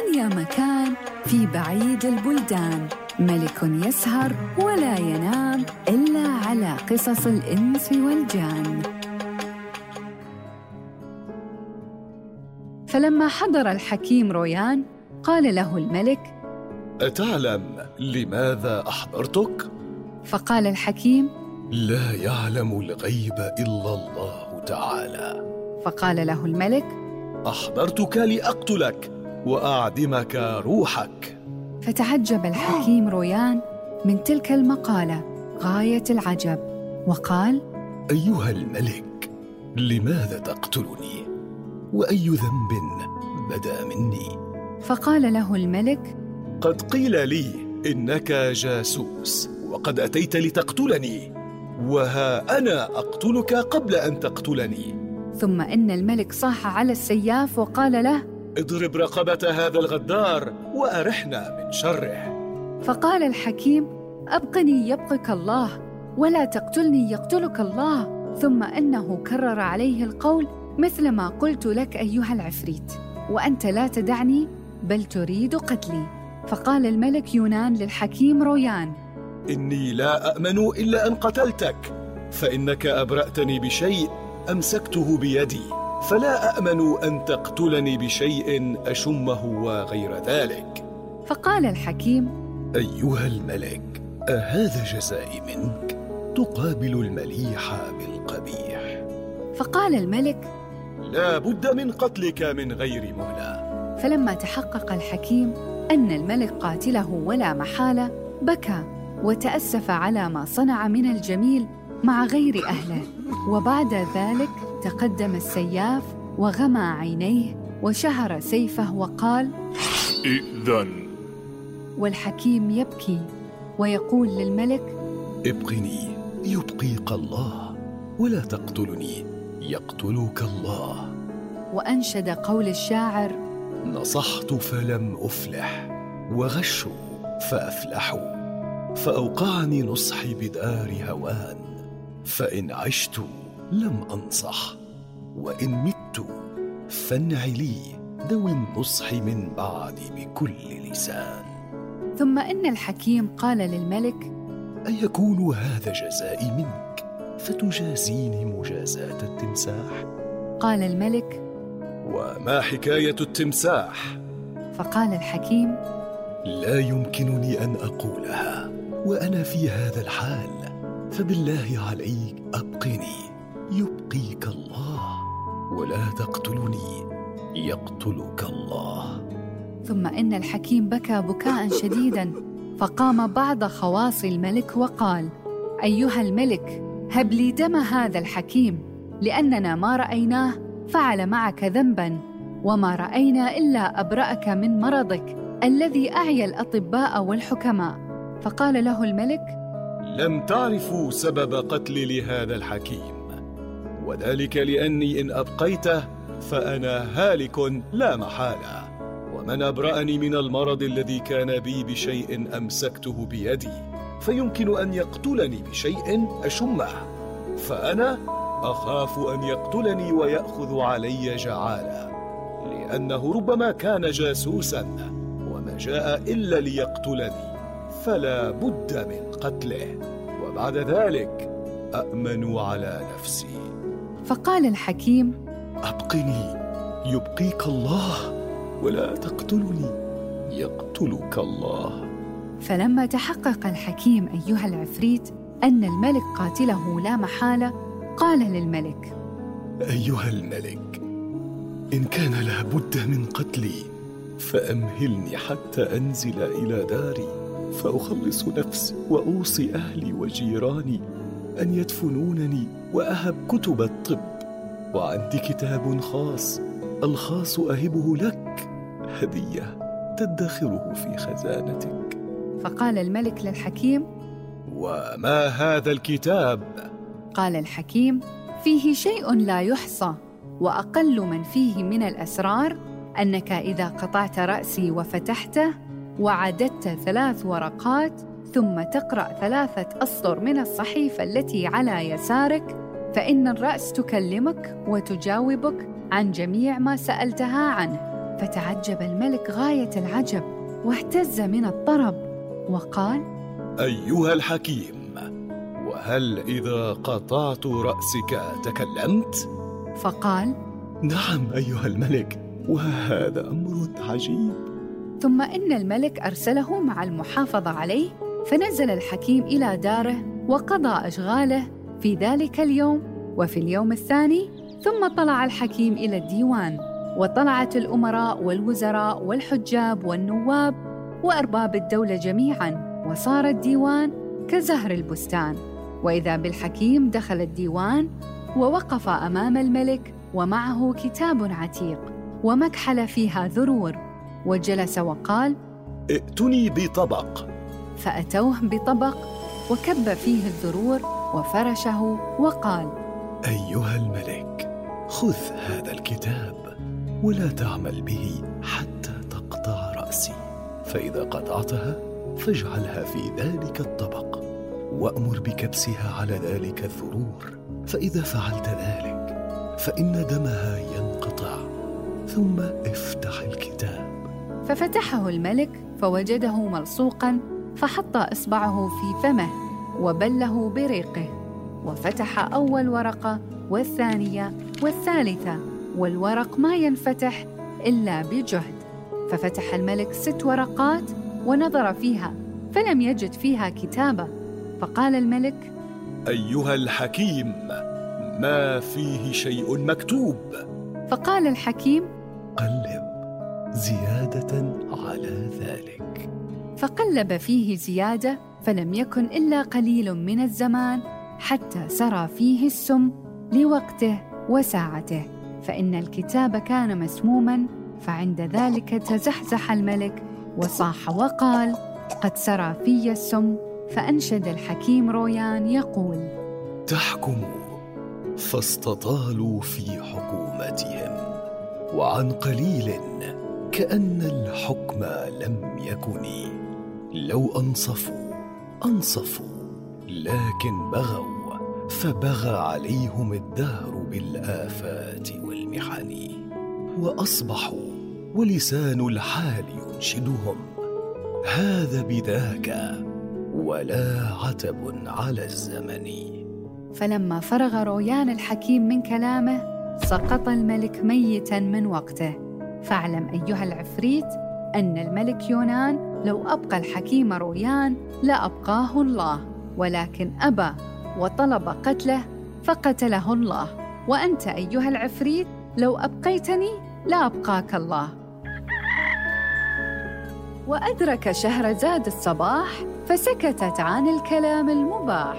أنيا مكان في بعيد البلدان. ملك يسهر ولا ينام إلا على قصص الإنس والجان. فلما حضر الحكيم رويان قال له الملك أتعلم لماذا أحضرتك؟ فقال الحكيم لا يعلم الغيب إلا الله تعالى. فقال له الملك أحضرتك لأقتلك. وأعدمك روحك فتعجب الحكيم رويان من تلك المقالة غاية العجب وقال أيها الملك لماذا تقتلني؟ وأي ذنب بدا مني؟ فقال له الملك قد قيل لي إنك جاسوس وقد أتيت لتقتلني وها أنا أقتلك قبل أن تقتلني ثم إن الملك صاح على السياف وقال له اضرب رقبة هذا الغدار وأرحنا من شره. فقال الحكيم أبقني يبقك الله ولا تقتلني يقتلك الله. ثم أنه كرر عليه القول مثل ما قلت لك أيها العفريت. وأنت لا تدعني بل تريد قتلي. فقال الملك يونان للحكيم رويان إني لا أأمن إلا أن قتلتك فإنك أبرأتني بشيء أمسكته بيدي. فلا أأمن أن تقتلني بشيء أشمه وغير ذلك. فقال الحكيم أيها الملك أهذا جزائي منك؟ تقابل المليح بالقبيح. فقال الملك لا بد من قتلك من غير مهلة. فلما تحقق الحكيم أن الملك قاتله ولا محالة بكى وتأسف على ما صنع من الجميل مع غير أهله. وبعد ذلك تقدم السياف وغمى عينيه وشهر سيفه وقال إذن. والحكيم يبكي ويقول للملك ابقني يبقيك الله ولا تقتلني يقتلك الله. وأنشد قول الشاعر نصحت فلم أفلح وغشوا فأفلحوا فأوقعني نصحي بدار هوان فإن عشت لم أنصح وإن مت فانعلي ذوي النصح من بعدي بكل لسان ثم إن الحكيم قال للملك أيكون هذا جزائي منك فتجازيني مجازاة التمساح؟ قال الملك وما حكاية التمساح؟ فقال الحكيم لا يمكنني أن أقولها وأنا في هذا الحال فبالله عليك أبقني يبقيك الله ولا تقتلني يقتلك الله. ثم إن الحكيم بكى بكاء شديدا فقام بعض خواص الملك وقال أيها الملك هب لي دم هذا الحكيم لأننا ما رأيناه فعل معك ذنبا وما رأينا إلا أبرأك من مرضك الذي أعيا الأطباء والحكماء. فقال له الملك لم تعرفوا سبب قتلي لهذا الحكيم. وذلك لأني إن أبقيته فأنا هالك لا محالة. ومن أبرأني من المرض الذي كان بي بشيء أمسكته بيدي فيمكن أن يقتلني بشيء أشمه. فأنا أخاف أن يقتلني ويأخذ علي جعالا لأنه ربما كان جاسوسا وما جاء إلا ليقتلني فلا بد من قتله. وبعد ذلك أأمن على نفسي. فقال الحكيم أبقني يبقيك الله ولا تقتلني يقتلك الله. فلما تحقق الحكيم أيها العفريت أن الملك قاتله لا محالة قال للملك أيها الملك إن كان لابد من قتلي فأمهلني حتى أنزل إلى داري فأخلص نفسي وأوصي أهلي وجيراني أن يدفنونني وأهب كتب الطب. وعندي كتاب خاص الخاص أهبه لك. هدية تدخره في خزانتك. فقال الملك للحكيم وما هذا الكتاب؟ قال الحكيم فيه شيء لا يحصى وأقل من فيه من الأسرار أنك إذا قطعت رأسي وفتحته وعددت ثلاث ورقات ثم تقرأ ثلاثة أسطر من الصحيفة التي على يسارك فإن الرأس تكلمك وتجاوبك عن جميع ما سألتها عنه فتعجب الملك غاية العجب واهتز من الطرب وقال أيها الحكيم وهل إذا قطعت رأسك تكلمت؟ فقال نعم أيها الملك وهذا أمر عجيب ثم إن الملك أرسله مع المحافظة عليه فنزل الحكيم إلى داره وقضى أشغاله في ذلك اليوم وفي اليوم الثاني ثم طلع الحكيم إلى الديوان وطلعت الأمراء والوزراء والحجاب والنواب وأرباب الدولة جميعاً وصار الديوان كزهر البستان. وإذا بالحكيم دخل الديوان ووقف أمام الملك ومعه كتاب عتيق ومكحل فيها ذرور وجلس وقال ائتني بطبق. فأتوه بطبق وكب فيه الذرور وفرشه وقال أيها الملك خذ هذا الكتاب ولا تعمل به حتى تقطع رأسي. فإذا قطعتها فاجعلها في ذلك الطبق وأمر بكبسها على ذلك الذرور. فإذا فعلت ذلك فإن دمها ينقطع. ثم افتح الكتاب. ففتحه الملك فوجده ملصوقا فحط إصبعه في فمه وبله بريقه وفتح أول ورقة والثانية والثالثة والورق ما ينفتح إلا بجهد. ففتح الملك ست ورقات ونظر فيها فلم يجد فيها كتابة. فقال الملك أيها الحكيم ما فيه شيء مكتوب؟ فقال الحكيم قلب زيادة على ذلك. فقلب فيه زيادة فلم يكن إلا قليل من الزمان حتى سرى فيه السم لوقته وساعته. فإن الكتاب كان مسموما فعند ذلك تزحزح الملك وصاح وقال قد سرى في السم فأنشد الحكيم رويان يقول تحكموا فاستطالوا في حكومتهم وعن قليل كأن الحكم لم يكن لو أنصفوا أنصفوا لكن بغوا فبغى عليهم الدهر بالآفات والمحن. وأصبحوا ولسان الحال ينشدهم. هذا بذاك ولا عتب على الزمن. فلما فرغ رويان الحكيم من كلامه سقط الملك ميتا من وقته. فاعلم أيها العفريت أن الملك يونان لو أبقى الحكيم رويان لأبقاه الله ولكن أبى وطلب قتله فقتله الله. وأنت أيها العفريت لو أبقيتني لابقاك الله. وأدرك شهرزاد الصباح فسكتت عن الكلام المباح.